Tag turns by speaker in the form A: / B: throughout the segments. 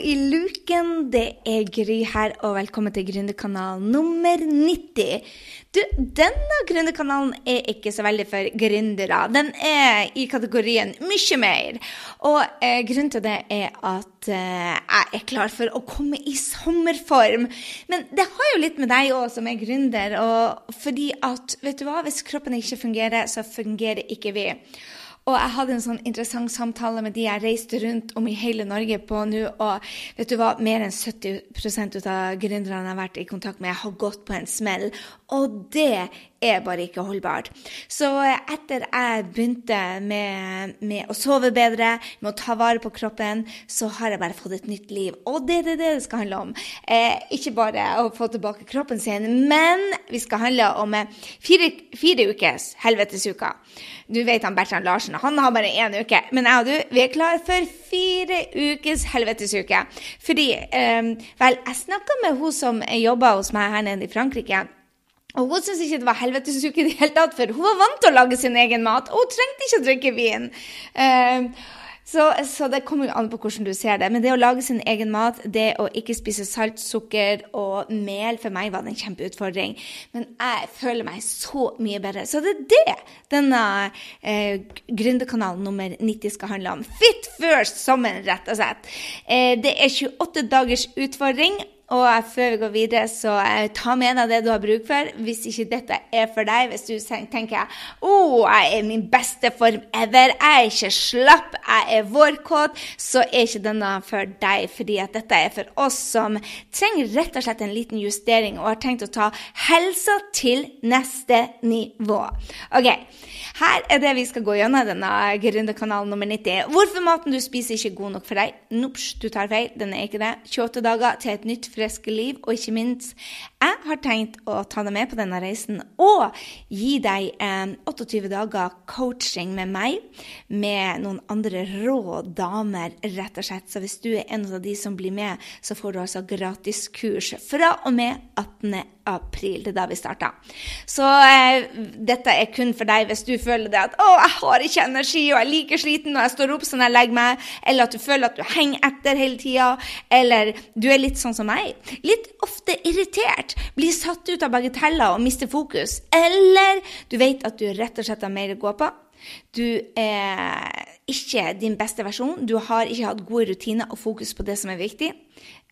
A: i luken! Det er Gry her, og velkommen til Gründerkanalen nummer 90. Du, denne gründerkanalen er ikke så veldig for gründere. Den er i kategorien mye mer. Og eh, grunnen til det er at eh, jeg er klar for å komme i sommerform. Men det har jo litt med deg òg som er gründer, og fordi at, vet du hva, hvis kroppen ikke fungerer, så fungerer ikke vi. Og jeg hadde en sånn interessant samtale med de jeg reiste rundt om i hele Norge på nå, og vet du hva, mer enn 70 av gründerne jeg har vært i kontakt med, har gått på en smell. Og det er bare ikke holdbart. Så etter jeg begynte med, med, å sove bedre, med å ta vare på kroppen, så har jeg bare fått et nytt liv. Og det er det det skal handle om. Eh, ikke bare å få tilbake kroppen sin, men vi skal handle om fire, fire ukes helvetesuka. Du vet han Bertrand Larsen, han har bare én uke. Men jeg og du, vi er klare for fire ukes helvetesuke. Fordi, eh, vel, jeg snakka med hun som jobba hos meg her nede i Frankrike. Og hun syntes ikke det var helvetesuke i det hele tatt, for hun var vant til å lage sin egen mat. Og hun trengte ikke å drikke vin. Uh, så, så, det kommer jo an på hvordan du ser det. Men det å lage sin egen mat, det å ikke spise salt, sukker og mel, for meg var det en kjempeutfordring. Men jeg føler meg så mye bedre. Så det er det denne eh, gründerkanalen nummer 90 skal handle om. Fit first som en rett og slett. Eh, det er 28 dagers utfordring. Og før vi går videre, så ta med deg det du har bruk for. Hvis ikke dette er for deg, hvis du tenker oh, jeg er min beste form ever, jeg er ikke slapp, jeg er vårkåt, så er ikke denne for deg. Fordi at dette er for oss som trenger rett og slett en liten justering og har tenkt å ta helsa til neste nivå. Ok, her er det vi skal gå gjennom denne gründerkanalen nummer 90. Hvorfor maten du spiser ikke er god nok for deg? Nops, du tar feil. Den er ikke det. 28 dager til et nytt friske liv. Og ikke minst, jeg har tenkt å ta deg med på denne reisen og gi deg eh, 28 dager coaching med meg, med noen andre rå damer, rett og slett. Så hvis du er en av de som blir med, så får du altså gratiskurs fra og med 18 april. Det er da vi starter. Så eh, dette er kun for deg hvis du føler det at 'Å, jeg har ikke energi, og jeg er like sliten når jeg står opp som jeg legger meg', eller at du føler at du henger etter hele tida, eller du er litt sånn som meg. Litt ofte irritert, blir satt ut av bagateller og mister fokus. Eller du vet at du rett og slett har mer å gå på. Du er ikke din beste versjon. Du har ikke hatt gode rutiner og fokus på det som er viktig.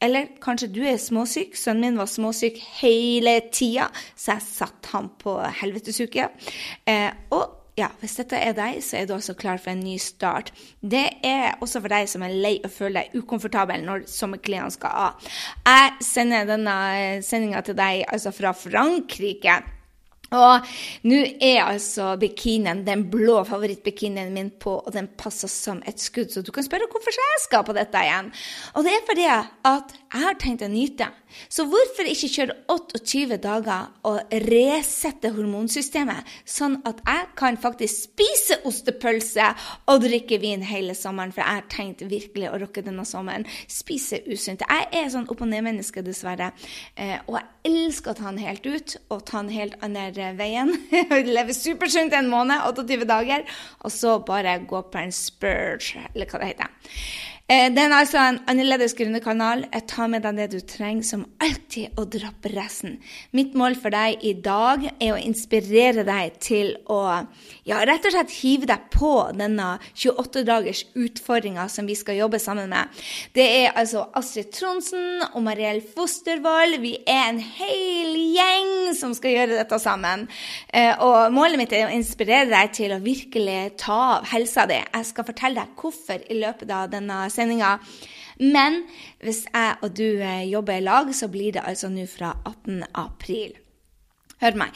A: Eller kanskje du er småsyk. Sønnen min var småsyk hele tida, så jeg satte ham på helvetesuke. Eh, og ja, hvis dette er deg, så er du også klar for en ny start. Det er også for deg som er lei og føler deg ukomfortabel når sommerklærne skal av. Jeg sender denne sendinga til deg altså fra Frankrike. Og nå er altså bikinien, den blå favorittbikinien min på, og den passer som et skudd. Så du kan spørre hvorfor jeg skal på dette igjen. Og det er fordi at jeg har tenkt å nyte. Så hvorfor ikke kjøre 28 dager og resette hormonsystemet, sånn at jeg kan faktisk spise ostepølse og drikke vin hele sommeren? For jeg har tenkt virkelig å rocke denne sommeren. Spise usunt. Jeg er sånn opp og ned-menneske, dessverre. Eh, og jeg elsker å ta den helt ut, og ta den helt andre veien. Leve supersunt en måned, 28 dager, og så bare gå på en spurge, eller hva det heter. Eh, det er altså en annerledes grunnekanal. Jeg tar med deg det du trenger, som alltid å dropper resten. Mitt mål for deg i dag er å inspirere deg til å ja, rett og slett hive deg på denne 28 dagers utfordringa som vi skal jobbe sammen med. Det er altså Astrid Tronsen og Mariell Fostervoll. Vi er en hel gjeng som skal gjøre dette sammen. Eh, og målet mitt er å inspirere deg til å virkelig ta av helsa di. Jeg skal fortelle deg hvorfor i løpet av denne sendinga. Men hvis jeg og du eh, jobber i lag, så blir det altså nå fra 18. april. Hør meg.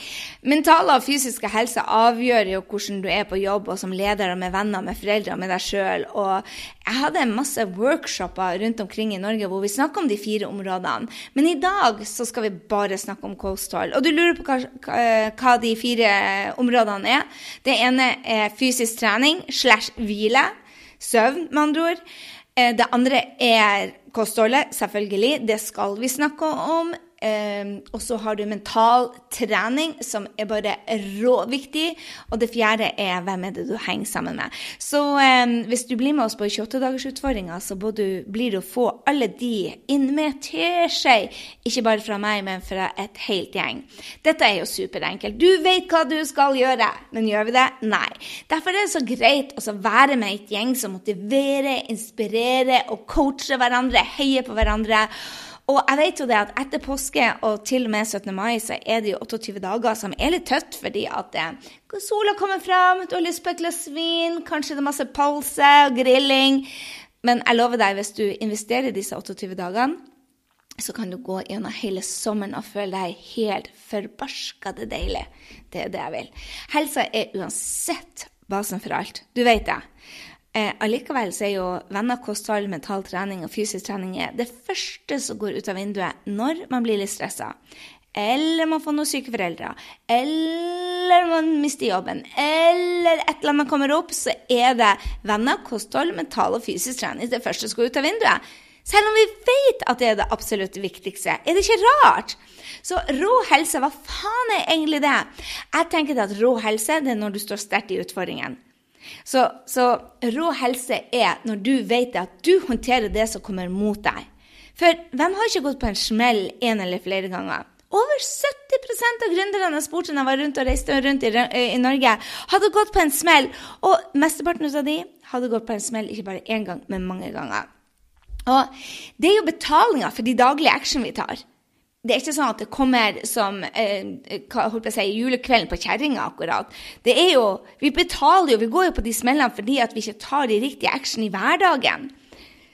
A: Mentale og fysiske helse avgjør jo hvordan du er på jobb, og som leder og med venner, med foreldre og med deg sjøl. Og jeg hadde masse workshoper rundt omkring i Norge hvor vi snakker om de fire områdene. Men i dag så skal vi bare snakke om kosthold. Og du lurer på hva, hva de fire områdene er. Det ene er fysisk trening slash hvile. Søvn, med andre ord. Eh, det andre er kostholdet, selvfølgelig. Det skal vi snakke om. Um, og så har du mental trening, som er bare råviktig. Og det fjerde er hvem er det du henger sammen med. Så um, hvis du blir med oss på 28-dagersutfordringa, så du, blir du å få alle de inn med teskje. Ikke bare fra meg, men fra et helt gjeng. Dette er jo superenkelt. Du vet hva du skal gjøre, men gjør vi det? Nei. Derfor er det så greit å være med et gjeng som motiverer, inspirerer og coacher hverandre, heier på hverandre. Og jeg vet jo det at etter påske og til og med 17. mai så er det jo 28 dager som er litt tøft, fordi at eh, sola kommer fram, du har lyst på et glass vin, kanskje det er masse pølse og grilling. Men jeg lover deg, hvis du investerer i disse 28 dagene, så kan du gå gjennom hele sommeren og føle deg helt forbarskede deilig. Det er det jeg vil. Helsa er uansett basen for alt. Du vet det. Eh, allikevel så er jo venner, kosthold, mental trening og fysisk trening det første som går ut av vinduet når man blir litt stressa. Eller man får noen syke foreldre. Eller man mister jobben. Eller et eller annet kommer opp, så er det venner, kosthold, mental og fysisk trening det første som går ut av vinduet. Selv om vi vet at det er det absolutt viktigste. Er det ikke rart? Så rå helse, hva faen er egentlig det? Jeg tenker at rå helse det er når du står sterkt i utfordringen. Så, så rå helse er når du vet at du håndterer det som kommer mot deg. For hvem har ikke gått på en smell en eller flere ganger? Over 70% av gründerne jeg spurte da jeg var rundt og reiste rundt i, i, Norge, hadde gått på en smell. Og mesteparten av de hadde gått på en smell ikke bare én gang, men mange ganger. Og det er jo betalinga for de daglige action vi tar det er ikke sånn at det kommer som eh, holdt jeg si, julekvelden på kjerringa, akkurat. Det er jo, Vi betaler jo, vi går jo på de smellene fordi at vi ikke tar de riktige action i hverdagen.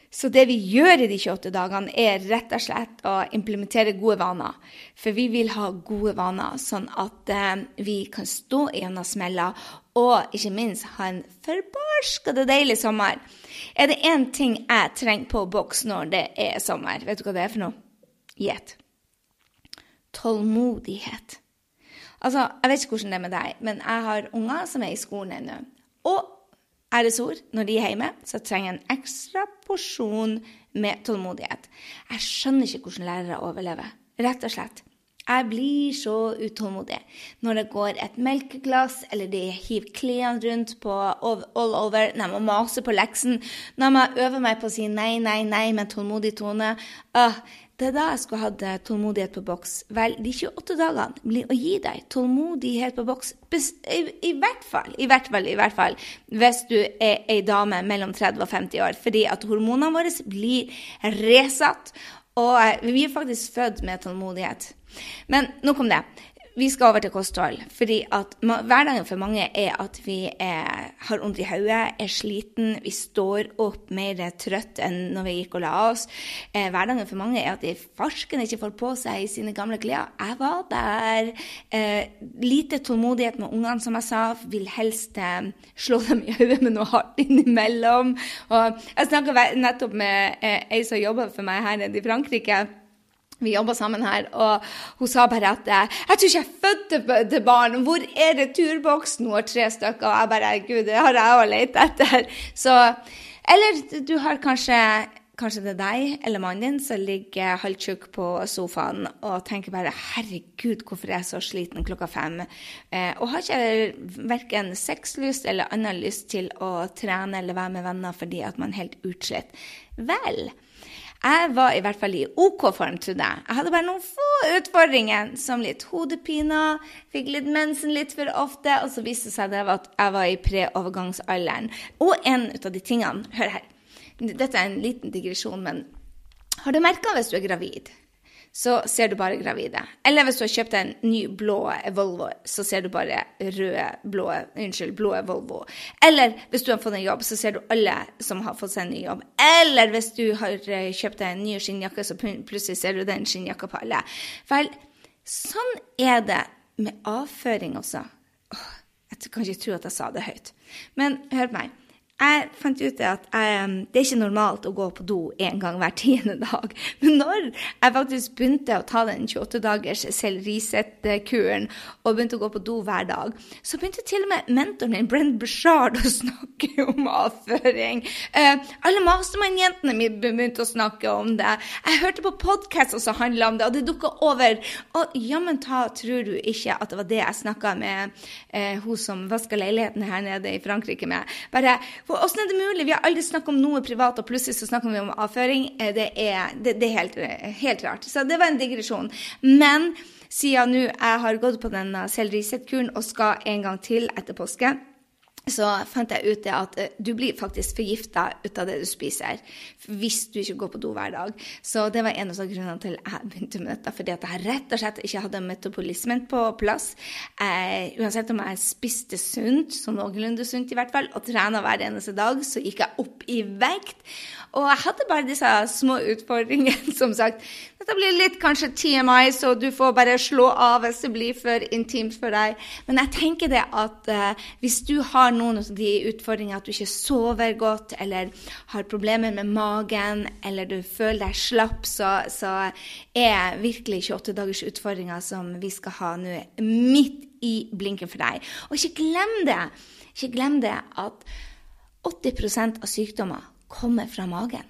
A: Så det vi gjør i de 28 dagene, er rett og slett å implementere gode vaner. For vi vil ha gode vaner, sånn at eh, vi kan stå gjennom smella, og ikke minst ha en forbarskede deilig sommer. Er det én ting jeg trenger på boks når det er sommer, vet du hva det er for noe? Gjett tålmodighet. Altså, Jeg vet ikke hvordan det er med deg, men jeg har unger som er i skolen ennå. Og æresord, når de er hjemme, så trenger jeg en ekstra porsjon med tålmodighet. Jeg skjønner ikke hvordan lærere overlever. Rett og slett. Jeg blir så utålmodig når det går et melkeglass, eller de hiver klærne rundt på all over, når jeg må mase på leksen, når jeg øver meg på å si nei, nei, nei med tålmodig tone. Uh, det er da jeg skulle hatt tålmodighet på boks. Vel, de 28 dagene blir å gi deg tålmodighet på boks. I, I, hvert fall, i hvert fall, i hvert fall hvis du er ei dame mellom 30 og 50 år. Fordi at hormonene våre blir resatt. Og eh, vi er faktisk født med tålmodighet. Men nok om det vi skal over til kosthold. fordi at Hverdagen for mange er at vi er, har vondt i hodet, er sliten, vi står opp mer trøtt enn når vi gikk og la oss. Eh, hverdagen for mange er at de farsken ikke får på seg sine gamle klær. Jeg var der. Eh, lite tålmodighet med ungene, som jeg sa. Vil helst eh, slå dem i hodet med noe hardt innimellom. Og jeg snakka nettopp med eh, ei som jobber for meg her nede i Frankrike. Vi jobba sammen her, og hun sa bare at eh, 'Jeg tror ikke jeg fødte til barn. Hvor er returboksen?' Hun har tre stykker, og jeg bare 'Gud, det har jeg òg lett etter'. Så Eller du har kanskje Kanskje det er deg eller mannen din som ligger halvtjukk på sofaen og tenker bare 'Herregud, hvorfor er jeg så sliten klokka fem?' Eh, og har ikke verken sexlyst eller annen lyst til å trene eller være med venner fordi at man er helt utslitt. Vel, jeg var i hvert fall i OK form, trodde jeg. Jeg hadde bare noen få utfordringer, som litt hodepiner, fikk litt mensen litt for ofte, og så viste det seg at jeg var i pre-overgangsalderen. Og en av de tingene Hør her. Dette er en liten digresjon, men har du merka hvis du er gravid? Så ser du bare gravide. Eller hvis du har kjøpt en ny blå Volvo, så ser du bare røde, blå, unnskyld, blå Volvo. Eller hvis du har fått en jobb, så ser du alle som har fått seg en ny jobb. Eller hvis du har eh, kjøpt en ny skinnjakke, så plutselig ser du den skinnjakka på alle. Vel, sånn er det med avføring også. Jeg kan ikke tro at jeg sa det høyt. Men hør på meg. Jeg fant ut at jeg, det er ikke normalt å gå på do en gang hver tiende dag. Men når jeg faktisk begynte å ta den 28-dagers selvrisett-kuren og begynte å gå på do hver dag, så begynte til og med mentoren min, Brent Bushard, å snakke om avføring. Eh, alle Mastermann-jentene mine begynte å snakke om det. Jeg hørte på podkast som handla om det, og det dukka over. Og jammen ta tror du ikke at det var det jeg snakka med eh, hun som vaska leiligheten her nede i Frankrike med. Bare Åssen er det mulig? Vi har aldri snakket om noe privat, og plutselig så snakker vi om avføring. Eh, det er, det, det er helt, helt, rart. Så det var en digresjon. Men siden nå jeg har gått på denne selvrisett-kuren og skal en gang til etter påske, så fant jeg ut det at eh, du blir faktisk forgifta ut av det du spiser hvis du ikke går på do hver dag. Så det var en av grunnene til at jeg begynte med dette. Fordi at jeg rett og slett ikke hadde metabolismen på plass. Eh, uansett om jeg spiste sunt, så noenlunde sunt i hvert fall, og trena hver eneste dag, så gikk jeg opp i vekt. Og jeg hadde bare disse små utfordringene, som sagt. Dette blir litt kanskje TMI, så du får bare slå av hvis det blir for intimt for deg. Men jeg tenker det at uh, hvis du har noen av de utfordringene, at du ikke sover godt, eller har problemer med magen, eller du føler deg slapp, så, så er virkelig 28 dagers utfordringer som vi skal ha nå, midt i blinken for deg. Og ikke glem det, ikke glem det at 80% av sykdommer kommer fra magen.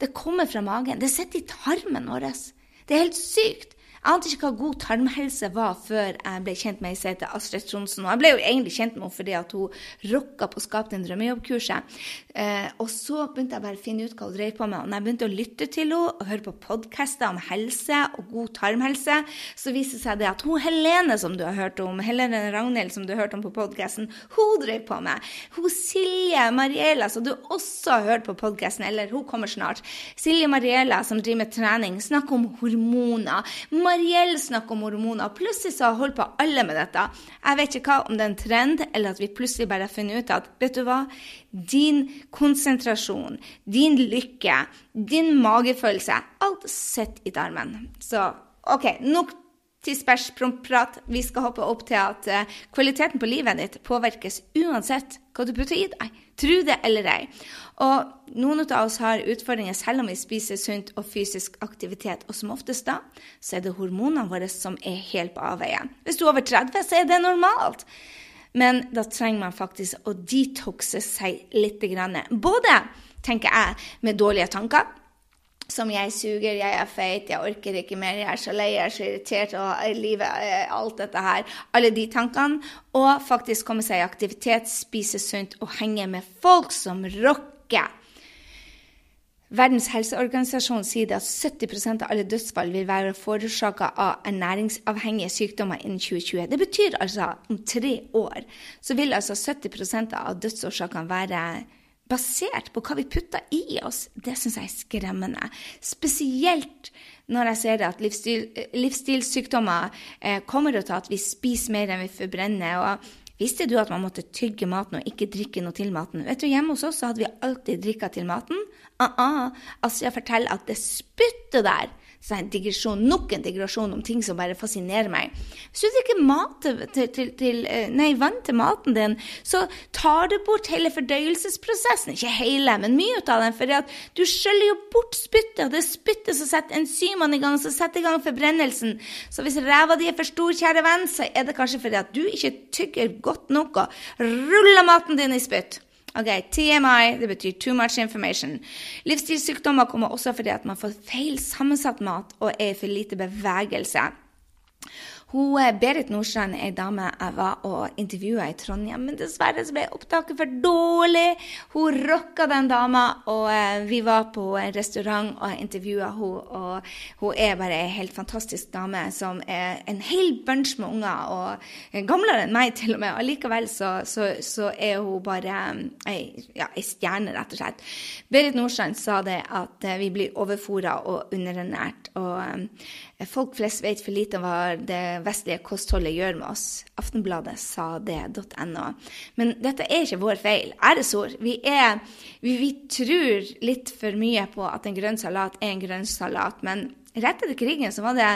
A: Det kommer fra magen. Det sitter i tarmen vår. Det er helt sykt. Jeg ante ikke hva god tarmhelse var før jeg ble kjent med ei som Astrid Tronsen. Og jeg ble jo egentlig kjent med henne fordi at hun rocka på Skap din drømmejobb-kurset. Eh, og så begynte jeg bare å finne ut hva hun drev på med. Og når jeg begynte å lytte til henne og høre på podkaster om helse og god tarmhelse, så viste det seg det at hun Helene som du har hørt om, Helene Ragnhild som du har hørt om på podkasten, hun drev på med. Hun Silje Mariela som du også har hørt på podkasten, eller hun kommer snart. Silje Mariela som driver med trening, snakker om hormoner. Mariell snakker om hormoner. Plutselig så har holdt på alle med dette. Jeg vet ikke hva om det er en trend, eller at vi plutselig bare har funnet ut at vet du hva, din konsentrasjon, din lykke, din magefølelse, alt sitter i tarmen. Så OK, nok tidsbæsjprat. Vi skal hoppe opp til at uh, kvaliteten på livet ditt påvirkes uansett hva du putter i deg. Tro det eller ei. Og noen av oss har utfordringer selv om vi spiser sunt og fysisk aktivitet. Og som oftest da, så er det hormonene våre som er helt på avveie. Hvis du er over 30, så er det normalt. Men da trenger man faktisk å detoxe seg litt. Både, tenker jeg, med dårlige tanker som jeg suger, jeg er feit, jeg orker ikke mer, jeg er så lei, jeg er så irritert, og livet, eh, alt dette her. Alle de tankene. Og faktisk komme seg i aktivitet, spise sunt og henge med folk som rocker. Verdens helseorganisasjon sier at 70% av alle dødsfall vil være forårsaka av ernæringsavhengige sykdommer innen 2020. Det betyr altså om tre år så vil altså 70% av dødsårsakene være basert på hva vi putter i oss, det syns jeg er skremmende. Spesielt når jeg ser at livsstil, livsstilssykdommer eh, kommer til at vi spiser mer enn vi forbrenner. og Visste du at man måtte tygge maten og ikke drikke noe til maten? Vet du, Hjemme hos oss så hadde vi alltid drikka til maten. Uh -uh. Altså, jeg forteller at det spyttet der så en digresjon, nok en digresjon om ting som bare fascinerer meg. Hvis du drikker mat til, til, til, eh, nei, vann til maten din, så tar du bort hele fordøyelsesprosessen. Ikke hele, men mye av den. For du skjøller jo bort spyttet, og det er spyttet som setter enzymene i gang, som setter i gang forbrennelsen. Så hvis ræva di er for stor, kjære venn, så er det kanskje fordi at du ikke tygger godt nok og ruller maten din i spytt. Ok, TMI det betyr too much information. Livsstilssykdommer kommer også fordi at man får feil sammensatt mat og er i for lite bevegelse. Hun, eh, Berit Nordstrand ei dame jeg var og intervjua i Trondheim, men dessverre så ble opptaket for dårlig. Hun rocka den dama, og eh, vi var på en restaurant og intervjua henne. Og hun er bare ei helt fantastisk dame som er en hel bunch med unger, og gamlere enn meg til og med. Og likevel så, så, så er hun bare eh, ei, ja, ei stjerne, rett og slett. Berit Nordstrand sa det at vi blir overfora og underernært. og Folk flest vet for lite om hva det vestlige kostholdet gjør med oss. Aftenbladet sa det.no. Men dette er ikke vår feil. Æresord. Vi, vi, vi tror litt for mye på at en grønn salat er en grønn salat. Men rett etter krigen så var det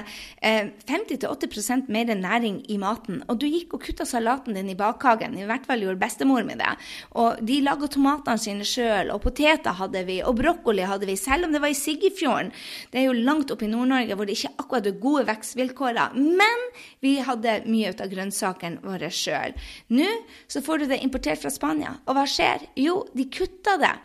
A: eh, 50-80% mer næring i maten. Og du gikk og kutta salaten din i bakhagen. I hvert fall gjorde bestemor mi det. Og de laga tomatene sine sjøl, og poteter hadde vi, og brokkoli hadde vi. Selv om det var i Siggefjorden. Det er jo langt oppe i Nord-Norge hvor det ikke akkurat er gode vekstvilkår. Men vi hadde mye ut av grønnsakene våre sjøl. Nå så får du det importert fra Spania. Og hva skjer? Jo, de kutta det.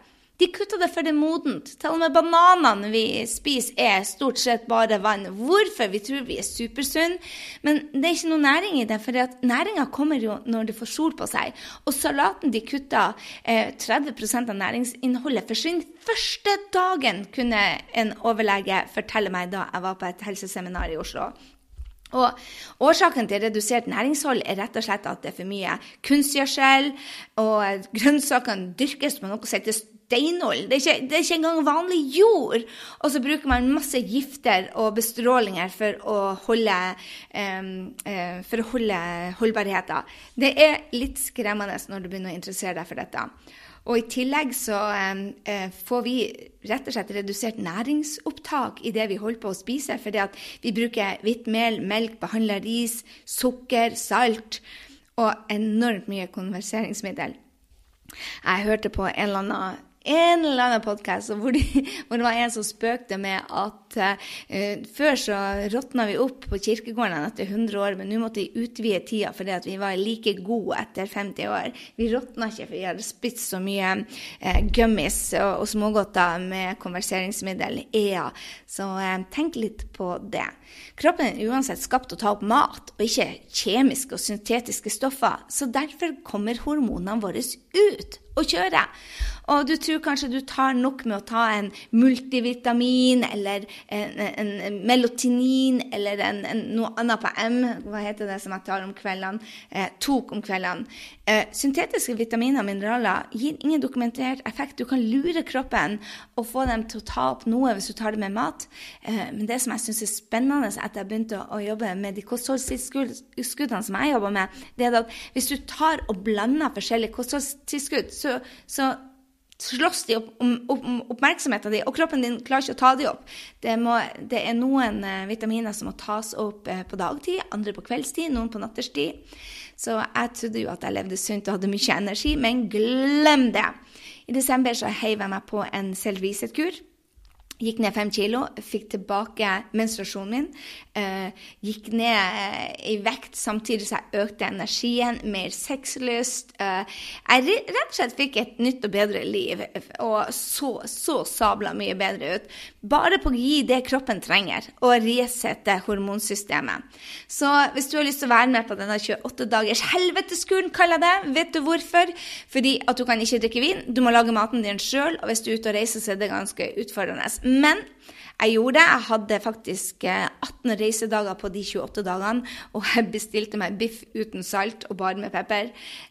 A: De kutta det for det er modent. Til og med bananene vi spiser, er stort sett bare vann. Hvorfor? Vi tror vi er supersunne, men det er ikke noe næring i det. For næringa kommer jo når det får sol på seg. Og salaten de kutta, eh, 30% av næringsinnholdet forsvinner første dagen, kunne en overlege fortelle meg da jeg var på et helseseminar i Oslo. Og Årsaken til redusert næringshold er rett og slett at det er for mye kunstgjødsel, og grønnsakene dyrkes på noe som heter steinolje. Det, det, er ikke engang vanlig jord. Og så bruker man masse gifter og bestrålinger for å holde, um, uh, holde holdbarheten. Det er litt skremmende når du begynner å interessere deg for dette. Og i tillegg så eh, får vi rett og slett redusert næringsopptak i det vi holder på å spise, fordi at vi bruker hvitt mel, melk, behandla ris, sukker, salt og enormt mye konverseringsmiddel. Jeg hørte på en eller annen en eller annen podkast hvor, de, hvor, det var en som spøkte med at uh, før så råtna vi opp på kirkegården etter 100 år, men nå måtte vi utvide tida fordi at vi var like gode etter 50 år. Vi råtna ikke for vi hadde spist så mye uh, gummis og, og smågodter med konverseringsmiddel EA. Så uh, tenk litt på det. Kroppen er uansett skapt å ta opp mat, og ikke kjemiske og syntetiske stoffer. Så derfor kommer hormonene våre ut og kjøre. Og du tror kanskje du tar nok med å ta en multivitamin eller en, en, en melatonin eller en, noe annet på M, hva heter det som jeg tar om kveldene, eh, tok om kveldene. Eh, syntetiske vitaminer og mineraler gir ingen dokumentert effekt. Du kan lure kroppen og få dem til å ta opp noe hvis du tar det med mat. Eh, men det som jeg syns er spennende etter jeg begynte å, jobbe med de kostholdstilskuddene som jeg jobber med, det er at hvis du tar og blander forskjellige kostholdstilskudd, så, så slåss de om, om oppmerksomheten din, og kroppen din klarer ikke å ta de opp. Det, må, det er noen eh, vitaminer som må tas opp eh, på dagtid, andre på kveldstid, noen på natterstid. Så jeg trodde jo at jeg levde sunt og hadde mye energi, men glem det! I desember så heiv jeg meg på en selvrisett-kur. Gikk ned fem kilo, fikk tilbake menstruasjonen min. Uh, gikk ned uh, i vekt samtidig som jeg økte energien, mer sexlyst. Uh, jeg rett og slett fikk et nytt og bedre liv, og så, så sabla mye bedre ut. Bare på å gi det kroppen trenger, og resette hormonsystemet. Så hvis du har lyst til å være med på denne 28 dagers helveteskuren, kaller jeg det, vet du hvorfor? Fordi at du kan ikke drikke vin, du må lage maten din sjøl, og hvis du er ute og reiser, så er det ganske utfordrende. Men jeg gjorde det. Jeg hadde faktisk 18 eh, reisedager på de 28 dagene, og jeg bestilte meg biff uten salt og bare med pepper.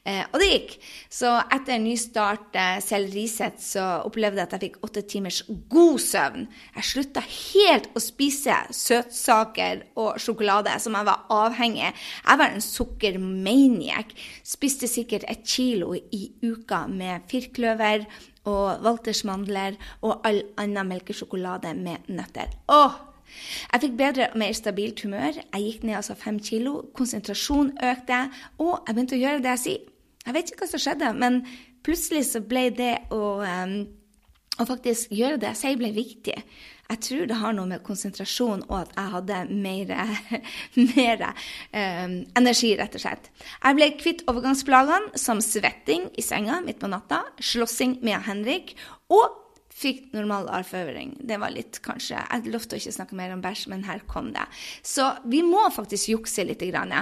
A: Eh, og det gikk. Så etter en ny start, eh, selv riset, så opplevde jeg at jeg fikk åtte timers god søvn. Jeg slutta helt å spise søtsaker og sjokolade, som jeg var avhengig Jeg var en sukkermaniac. Spiste sikkert et kilo i uka med firkløver og Walters mandler og all annen melkesjokolade med nøtter. Åh! Jeg fikk bedre og mer stabilt humør. Jeg gikk ned altså fem kilo. Konsentrasjon økte. Og jeg begynte å gjøre det jeg sier. Jeg vet ikke hva som skjedde, men plutselig så ble det å, um, å faktisk gjøre det jeg sier, ble viktig. Jeg tror det har noe med konsentrasjon og at jeg hadde mer, mer um, energi, rett og slett. Jeg ble kvitt overgangsplagene som svetting i senga midt på natta, slåssing med Henrik og Fikk normal arrføring. Det var litt, kanskje Jeg lovte å ikke snakke mer om bæsj, men her kom det. Så vi må faktisk jukse litt. Grann.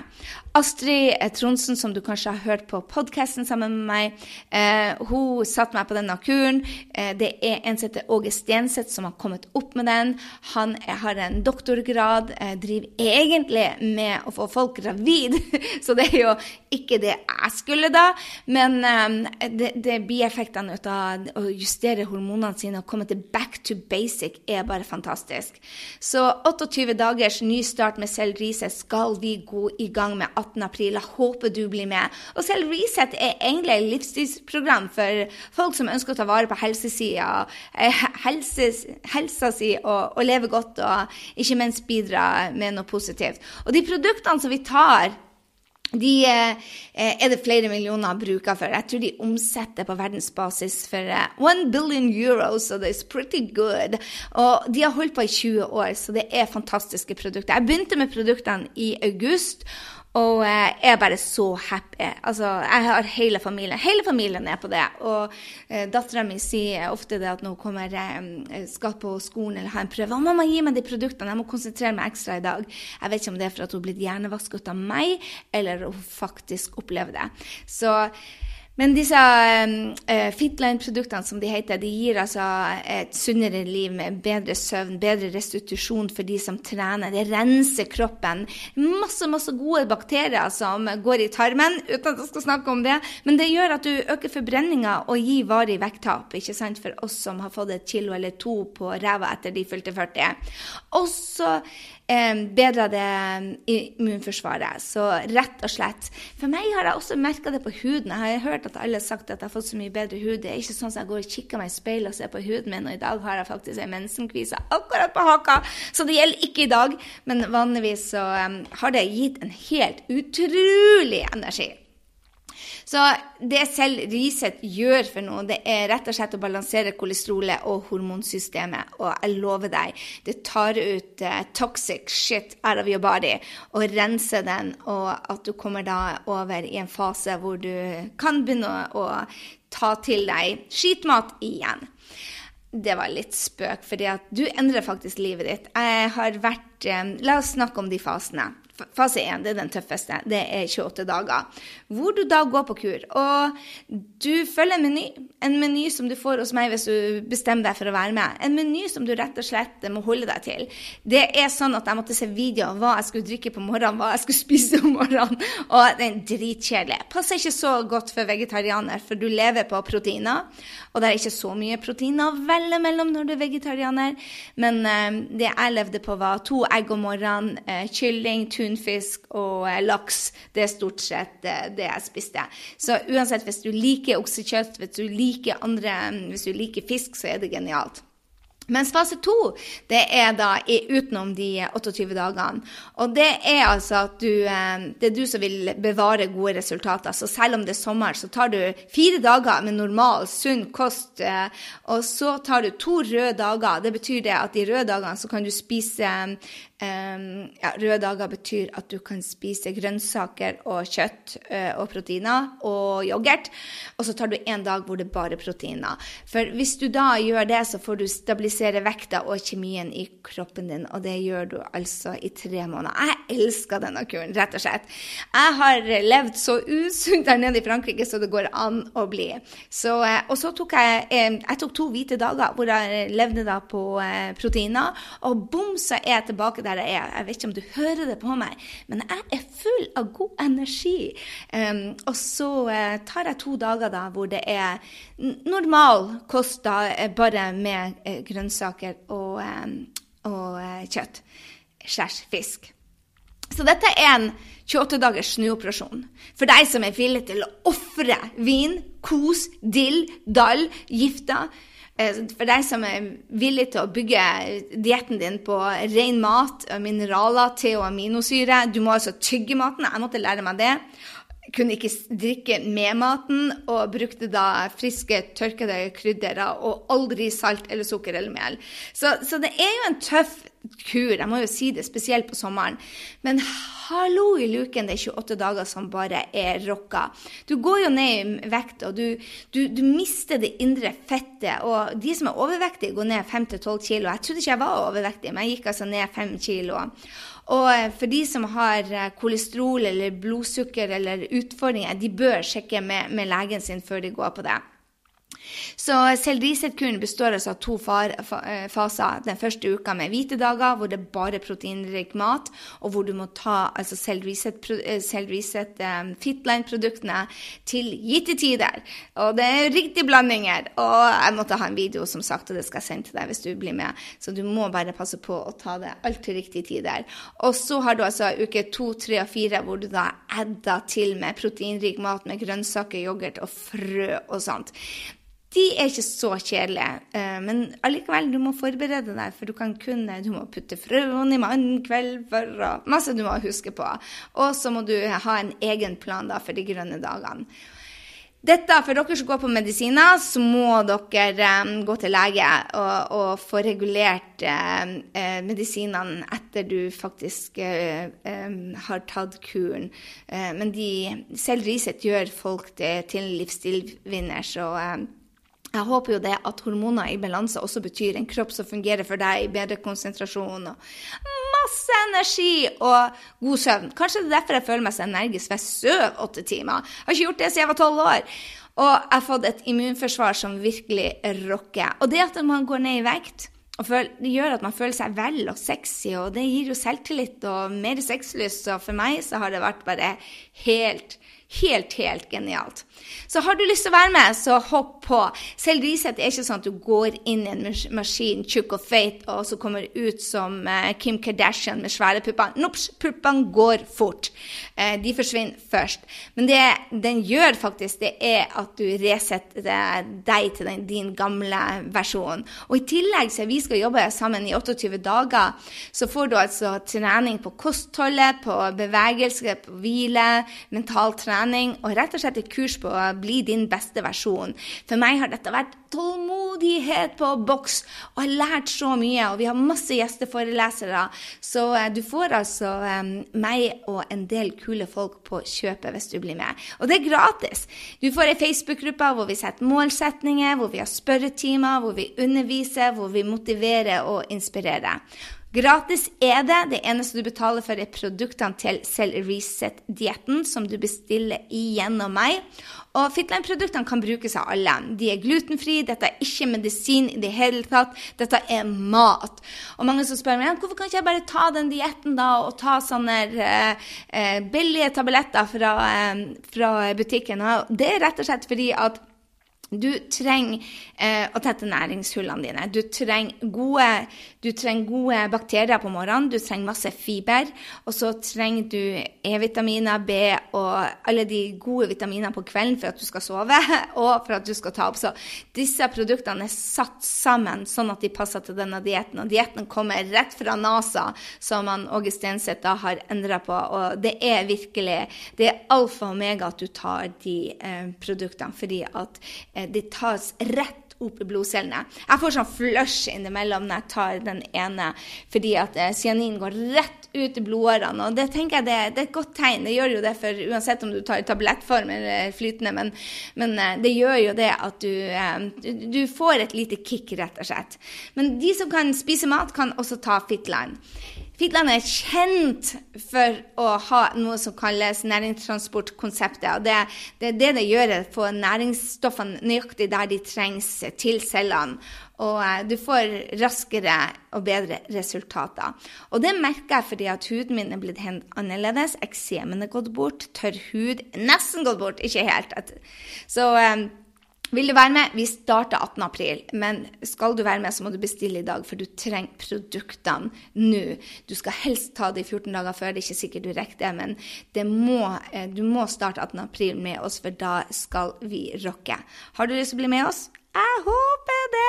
A: Astrid Tronsen, som du kanskje har hørt på podkasten sammen med meg, eh, hun satte meg på denne kuren. Eh, det er en som heter Åge Stenseth, som har kommet opp med den. Han er, har en doktorgrad, eh, driver egentlig med å få folk gravid, så det er jo ikke det jeg skulle da. Men eh, det, det er bieffektene av å justere hormonene sine og komme til back to basic er bare fantastisk. Så 28 dagers ny start med Selv Reset skal vi gå i gang med 18. april. Jeg håper du blir med. Og Selv Reset er egentlig et livsstilsprogram for folk som ønsker å ta vare på helsesida, eh, helse, helsa si og, og leve godt, og ikke minst bidra med noe positivt. Og de produktene som vi tar de eh, er det flere millioner bruker for. Jeg tror de omsetter på verdensbasis for eh, one billion euros, det er pretty good. Og de har holdt på i 20 år, så det er fantastiske produkter. Jeg begynte med produktene i august. Og jeg er bare så happy. Altså, jeg har hele familien. Hele familien er på det. Og eh, dattera mi sier ofte det at når hun kommer, eh, skal på skolen eller har en prøve 'Mamma, gi meg de produktene. Jeg må konsentrere meg ekstra i dag.' Jeg vet ikke om det er for at hun er blitt hjernevasket av meg, eller hun faktisk opplever det. Så men disse eh, Fitline-produktene, som de heter, de gir altså et sunnere liv med bedre søvn, bedre restitusjon for de som trener. Det renser kroppen. Masse, masse gode bakterier som går i tarmen, uten at jeg skal snakke om det. Men det gjør at du øker forbrenninga og gir varig vekttap, ikke sant, for oss som har fått et kilo eller to på ræva etter de fylte 40. Og så bedrer det immunforsvaret. Så rett og slett. For meg har jeg også merka det på huden. Jeg har hørt at alle har sagt at jeg har fått så mye bedre hud. Det er ikke sånn at jeg går og kikker meg i speilet og ser på huden min, og i dag har jeg faktisk ei mensenkvise akkurat på haka. Så det gjelder ikke i dag, men vanligvis så har det gitt en helt utrolig energi. Så det selv Riset gjør for noe, det er rett og slett å balansere kolesterolet og hormonsystemet. Og jeg lover deg, det tar ut uh, toxic shit out of your body og renser den, og at du kommer da over i en fase hvor du kan begynne å, ta til deg skitmat igjen. Det var litt spøk, for du endrer faktisk livet ditt. Jeg har vært um, La oss snakke om de fasene. Fase 1 det er den tøffeste. Det er 28 dager. Hvor du da går på kur. Og du følger en meny. En meny som du får hos meg hvis du bestemmer deg for å være med. En meny som du rett og slett må holde deg til. Det er sånn at jeg måtte se video av hva jeg skulle drikke på morgenen, hva jeg skulle spise om morgenen. Og det er dritkjedelig. Passer ikke så godt for vegetarianer, for du lever på proteiner. Og det er ikke så mye proteiner å velge mellom når du er vegetarianer. Men eh, det jeg levde på, var to egg om morgenen, eh, kylling, tun tunfisk og eh, laks. Det er stort sett eh, det jeg spiste. Så uansett, hvis du liker oksekjøtt, hvis du liker, andre, hvis du liker fisk, så er det genialt. Mens fase to det er da utenom de 28 dagene. Og det er altså at du, eh, det er du som vil bevare gode resultater. Så selv om det er sommer, så tar du fire dager med normal, sunn kost. Og så tar du to røde dager. Det betyr det at de røde dagene så kan du spise Um, ja, røde dager betyr at du kan spise grønnsaker og kjøtt uh, og proteiner og yoghurt. Og så tar du en dag hvor det bare proteiner. For hvis du da gjør det, så får du stabilisere vekta og kjemien i kroppen din, og det gjør du altså i tre måneder. Jeg elsker denne kuren, rett og slett. Jeg har levd så usunt der nede i Frankrike så det går an å bli. Så, uh, og så tok jeg, uh, jeg tok to hvite dager hvor jeg levde da på proteiner, og bom, så er jeg tilbake der der jeg er. Jeg vet ikke om du hører det på meg, men jeg er full av god energi. Um, og så uh, tar jeg to dager da hvor det er normal kost, da, eh, bare med uh, grønnsaker og, um, og uh, kjøtt. Skjærs fisk. Så dette er en 28 dagers snuoperasjon for deg som er villig til å ofre vin, kos, dill, dall, gifta, for deg som er villig til å bygge dietten din på ren mat, mineraler, te og aminosyre Du må altså tygge maten. Jeg måtte lære meg det. Kunne ikke drikke med maten, og brukte da friske, tørkede krydderer og aldri salt eller sukker eller mel. Så, så det er jo en tøff kur, jeg må jo si det, spesielt på sommeren. Men hallo i luken, det er 28 dager som bare er rocka. Du går jo ned i vekt, og du, du, du mister det indre fettet. Og de som er overvektige, går ned 5-12 kilo. Jeg trodde ikke jeg var overvektig, men jeg gikk altså ned 5 kilo. Og eh, for de som har eh, kolesterol eller blodsukker eller utfordringer, de bør sjekke med, med legen sin før de går på det. Så Cell består altså av to eh, faser. Den første uka med hvite dager, hvor det er bare proteinrik mat, og hvor du må ta altså Reset, um, Fitline-produktene til gitte tider. Og det er riktige blandinger. Og jeg måtte ha en video, som sagt, og det skal jeg sende til deg hvis du blir med. Så du må bare passe på å ta det alt til riktige tider. Og så har du altså uke to, tre og fire, hvor du da adder til med proteinrik mat med grønnsaker, yoghurt og frø og sånt. De er ikke så kjedelige, eh, men allikevel, du må forberede deg, for du kan kunne Du må putte frøene i mannen kveld for og Masse du må huske på. Og så må du ha en egen plan da for de grønne dagene. Dette, For dere som går på medisiner, så må dere um, gå til lege og, og få regulert uh, medisinene etter du faktisk um, har tatt kuren. Men de, selv Riset gjør folk til, til livsstilvinner, så jeg håper jo det at hormoner i balanse også betyr en kropp som fungerer for deg, bedre konsentrasjon og masse energi og god søvn. Kanskje det er derfor jeg føler meg så energisk, for jeg sover åtte timer. Jeg har ikke gjort det siden jeg var tolv år. Og jeg har fått et immunforsvar som virkelig rocker. Og det at man går ned i vekt, det gjør at man føler seg vel og sexy, og det gir jo selvtillit og mer sexlyst. Så for meg så har det vært bare helt Helt, helt genialt. Så har du lyst til å være med, så hopp på. Selv Riseth er ikke sånn at du går inn i en maskin, tjukk og feit, og så kommer ut som uh, Kim Kardashian med svære pupper. Nops, puppene går fort. Uh, de forsvinner først. Men det den gjør faktisk, det er at du resetter deg til den, din gamle versjon. Og i tillegg, så vi skal jobbe sammen i 28 dager, så får du altså trening på kostholdet, på bevegelse, på hvile, mental trening og rett og slett et kurs på å bli din beste versjon. For meg har dette vært tålmodighet på boks, og har lært så mye. Og vi har masse gjesteforelesere, så eh, du får altså um, meg og en del kule folk på kjøpet hvis du blir med. Og det er gratis. Du får ei Facebook-gruppe hvor vi setter målsetninger, hvor vi har spørretimer, hvor vi underviser, hvor vi motiverer og inspirerer. Gratis er det. Det eneste du betaler for, er produktene til Cell Reset-dietten, som du bestiller igjennom meg. Og Fitline-produktene kan brukes av alle. De er glutenfrie, dette er ikke medisin i det hele tatt. Dette er mat. Og mange som spør meg hvorfor kan ikke jeg bare ta den dietten da, og ta sånne eh, eh, billige tabletter fra, eh, fra butikken. Det er rett og slett fordi at du trenger eh, å tette næringshullene dine. Du trenger, gode, du trenger gode bakterier på morgenen, du trenger masse fiber. Og så trenger du E-vitaminer, B og alle de gode vitaminene på kvelden for at du skal sove og for at du skal ta opp. Så disse produktene er satt sammen sånn at de passer til denne dietten. Og dietten kommer rett fra NASA, som han Åge Stenseth da har endra på. Og det er virkelig det er alfa og omega at du tar de eh, produktene, fordi at Eh, det tas rett opp i blodcellene. Jeg får sånn flush innimellom når jeg tar den ene, fordi at eh, cyanin går rett ut i blodårene. Og det tenker jeg det, det, er et godt tegn. Det gjør jo det for uansett om du tar i tablettform eller flytende, men, men, eh, det gjør jo det at du, du får et lite kick, rett og slett. Men de som kan spise mat, kan også ta Fitline. Fitland er kjent for å ha noe som kalles næringstransportkonseptet. og Det, det, det det gjør, er å få næringsstoffene nøyaktig der de trengs til cellene. Og eh, du får raskere og bedre resultater. Og det merker jeg fordi at huden min er blitt helt annerledes. Eksemen er gått bort. Tørr hud nesten gått bort, ikke helt. Så eh, vil du være med? Vi starter 18. april, men skal du være med, så må du bestille i dag, for du trenger produktene nå. Du skal helst ta det i 14 dager før, det er ikke sikkert du rekker det, men må, eh, du må starte 18. april med oss, for da skal vi rocke. Har du lyst til å bli med oss? Jeg håper det!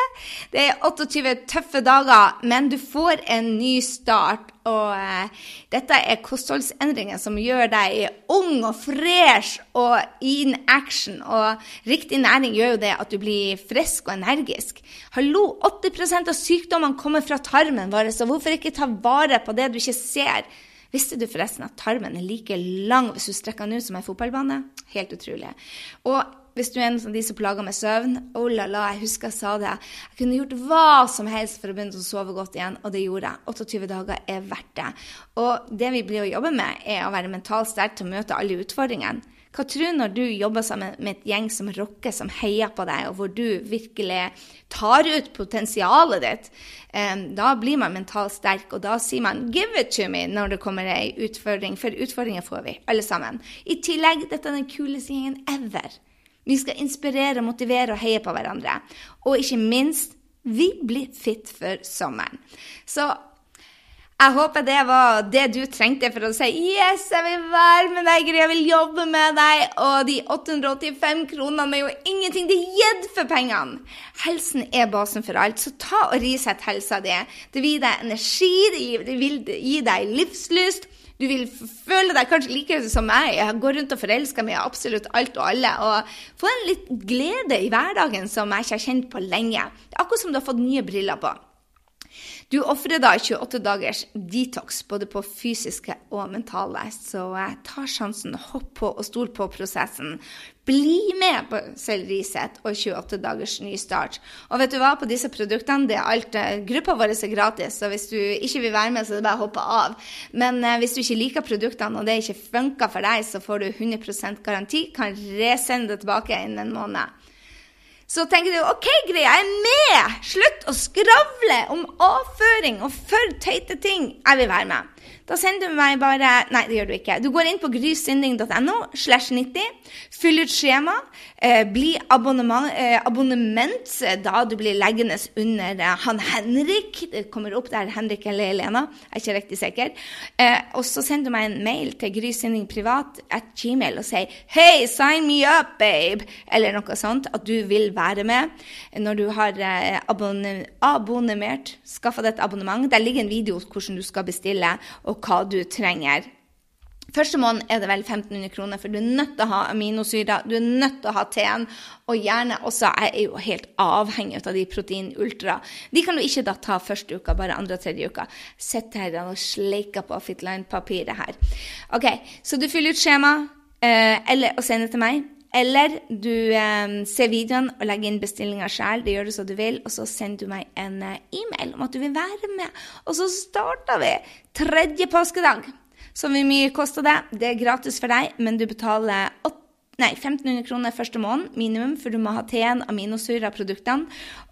A: Det er 28 tøffe dager, men du får en ny start. Og eh, dette er kostholdsendringer som gjør deg ung og fresh og in action. Og riktig næring gjør jo det at du blir frisk og energisk. Hallo, 80% av sykdommene kommer fra tarmen vår, så hvorfor ikke ta vare på det du ikke ser? Visste du forresten at tarmen er like lang hvis du strekker den ut som en fotballbane? Helt utrolig. Og hvis du er en av de som plager med søvn Oh la la, jeg husker jeg sa det. Jeg kunne gjort hva som helst for å begynne å sove godt igjen, og det gjorde jeg. 28 dager er verdt det. Og det vi blir å jobbe med, er å være mentalt sterk til å møte alle utfordringene. Hva tror du når du jobber sammen med et gjeng som rocker, som heier på deg, og hvor du virkelig tar ut potensialet ditt? Um, da blir man mentalt sterk, og da sier man 'give it to me' når det kommer ei utfordring, for utfordringer får vi, alle sammen. I tillegg, dette er den kuleste gjengen ever. Vi skal inspirere, motivere og heie på hverandre. Og ikke minst, vi blir fit for sommeren. Så jeg håper det var det du trengte for å si 'yes, jeg vil være med deg, jeg vil jobbe med deg', og de 885 kronene er jo ingenting. Det er gitt for pengene! Helsen er basen for alt, så ta og risett helsa di. Det vil gi deg energi, det vil gi deg livslyst. Du vil føle deg kanskje like som meg. Jeg går rundt og forelsker meg i absolutt alt og alle. Og få en litt glede i hverdagen som jeg ikke har kjent på lenge. Det er akkurat som du har fått nye briller på. Du ofrer da 28 dagers detox både på fysiske og mentale, så ta sjansen, hopp på og stol på prosessen. Bli med på Sellerisett og 28 dagers ny start. Og vet du hva, på disse produktene, det er alt eh, Gruppa vår er gratis, så hvis du ikke vil være med, så er det bare å hoppe av. Men eh, hvis du ikke liker produktene, og det ikke funker for deg, så får du 100% garanti. Kan resende det tilbake innen en måned så tenker du OK, greia, jeg er med! Slutt å skravle om avføring og for teite ting. Jeg vil være med. Da sender du meg bare Nei, det gjør du ikke. Du går inn på grysynding.no slash 90, fyll ut skjema, eh, bli abonnement, eh, abonnement da du blir leggende under eh, han Henrik. Det kommer opp der Henrik eller Elena, jeg er ikke riktig sikker. Eh, og så sender du meg en mail til grysyndingprivat at gmail og sier Hei, sign me up, babe! Eller noe sånt. At du vil være med når du har eh, abonne, abonnemert, skaffa deg et abonnement. Der ligger en video hvordan du skal bestille. Og hva du trenger. Første måned er det vel 1500 kroner, for du er nødt til å ha aminosyrer, du er nødt til å ha teen, og gjerne også Jeg er jo helt avhengig av de proteinultra. De kan du ikke da ta første uka, bare andre og tredje uka. Sitt her og sleike på Fitline-papiret her. OK, så du fyller ut skjema, eh, eller, og sender til meg. Eller du eh, ser videoen og legger inn bestillinga sjøl. Det gjør du så du vil. Og så sender du meg en eh, e-mail om at du vil være med. Og så starter vi tredje påskedag. Så mye koster det? Det er gratis for deg, men du betaler 8 Nei, 1500 kroner første måned minimum, for du må ha T1 aminosyre av produktene.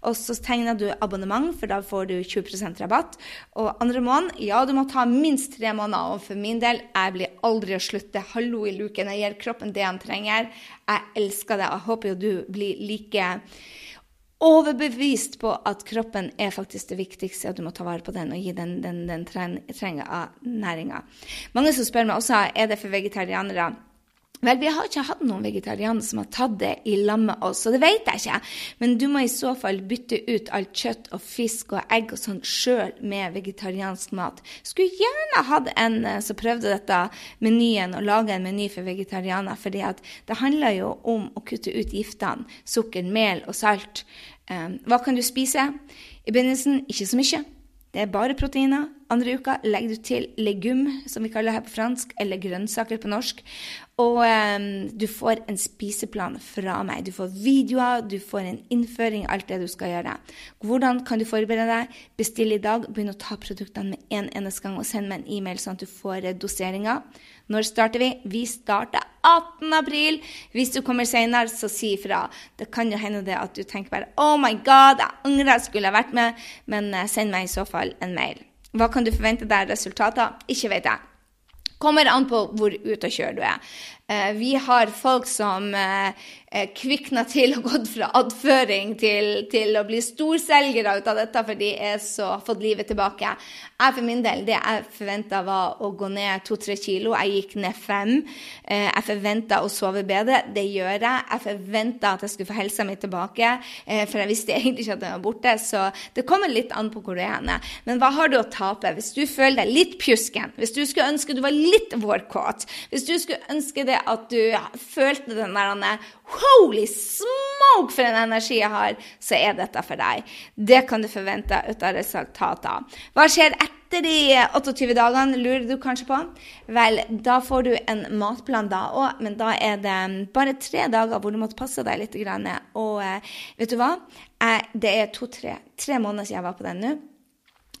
A: Og så tegner du abonnement, for da får du 20% rabatt. Og andre måned, ja, du må ta minst tre måneder. Og for min del, jeg blir aldri å slutte. Hallo i luken. Jeg gir kroppen det han trenger. Jeg elsker det. Jeg håper jo du blir like overbevist på at kroppen er faktisk det viktigste, at du må ta vare på den og gi den den, den trenger av næringa. Mange som spør meg også er det for vegetarianere. Vel, vi har ikke hatt noen vegetarianere som har tatt det i lag med oss, så det vet jeg ikke. Men du må i så fall bytte ut alt kjøtt og fisk og egg og sånn sjøl med vegetariansk mat. Skulle gjerne hatt en eh, som prøvde dette menyen, og lage en meny for vegetarianere. For det handler jo om å kutte ut giftene. Sukker, mel og salt. Um, hva kan du spise? I begynnelsen ikke så mye. Det er bare proteiner. Andre uka legger du til legum, som vi kaller det her på fransk, eller grønnsaker på norsk. Og um, du får en spiseplan fra meg. Du får videoer, du får en innføring, alt det du skal gjøre. Hvordan kan du forberede deg? Bestill i dag. Begynn å ta produktene med en eneste gang, og send meg en e-mail sånn at du får eh, doseringa. Når starter vi? Vi starter 18. april. Hvis du kommer senere, så si ifra. Det kan jo hende det at du tenker bare Oh my God, jeg angrer jeg skulle ha vært med. Men uh, send meg i så fall en mail. Hva kan du forvente deg resultater? Ikke vet jeg. Kommer an på hvor ute og kjøre du er. Eh, vi har folk som eh, eh, til og gått fra adføring til, til, å bli storselgere ut av dette, for de er så fått livet tilbake. Jeg for min del, det jeg forventa var å gå ned to-tre kilo. Jeg gikk ned fem. Jeg forventa å sove bedre. Det gjør jeg. Jeg forventa at jeg skulle få helsa mi tilbake, for jeg visste egentlig ikke at den var borte. Så det kommer litt an på hvor du er Men hva har du å tape? Hvis du føler deg litt pjusken, hvis du skulle ønske du var litt vårkåt, hvis du skulle ønske det at du følte den der Holy smoke, for en energi jeg har! Så er dette for deg. Det kan du forvente ut av resultater. Hva skjer etter de 28 dagene, lurer du kanskje på? Vel, da får du en matplan da òg, men da er det bare tre dager hvor du måtte passe deg litt. Og eh, vet du hva? det er to-tre tre måneder siden jeg var på den nå.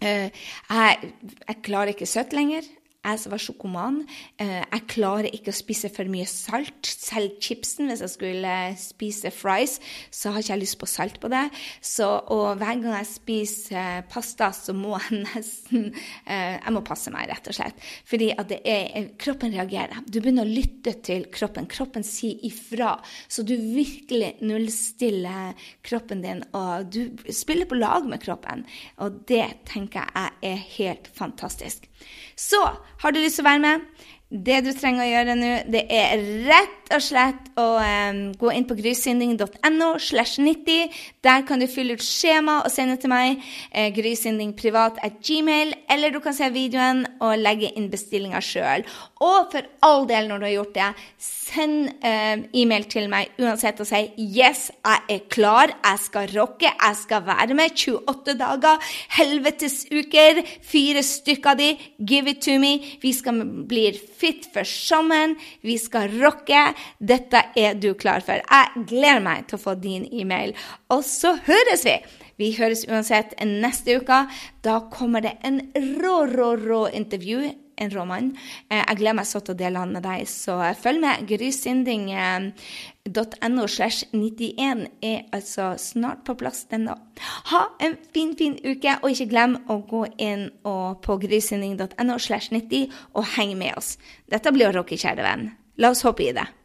A: Eh, jeg, jeg klarer ikke søtt lenger. Jeg som var sjokoman, eh, jeg klarer ikke å spise for mye salt. Selv chipsen, hvis jeg skulle spise fries, så har ikke jeg lyst på salt på det. Så, og hver gang jeg spiser pasta, så må jeg nesten eh, Jeg må passe meg, rett og slett. Fordi at er, kroppen reagerer. Du begynner å lytte til kroppen. Kroppen sier ifra. Så du virkelig nullstiller kroppen din, og du spiller på lag med kroppen. Og det tenker jeg er helt fantastisk. Så har du lyst til å være med? Det du trenger å gjøre nå, det er rett og slett å um, gå inn på grysynding.no slash 90. Der kan du fylle ut skjema og sende til meg. Eh, grysynding privat at gmail. Eller du kan se videoen og legge inn bestillinga sjøl. Og for all del, når du har gjort det, send uh, e-mail til meg uansett og si 'Yes, jeg er klar. Jeg skal rocke. Jeg skal være med. 28 dager. Helvetes uker. Fire stykker de. Give it to me. Vi skal bli fit for sammen. Vi skal rocke. Dette er du klar for. Jeg gleder meg til å få din e-mail. Og så høres vi! Vi høres uansett neste uke. Da kommer det en rå, rå, rå intervju. En rå mann. Eh, jeg gleder meg så til å dele han med deg, så følg med. Grysynding.no slash 91 er altså snart på plass, den. Ha en fin, fin uke, og ikke glem å gå inn på grysynding.no slash 90 og henge med oss. Dette blir å rocke, kjære venn. La oss håpe i det.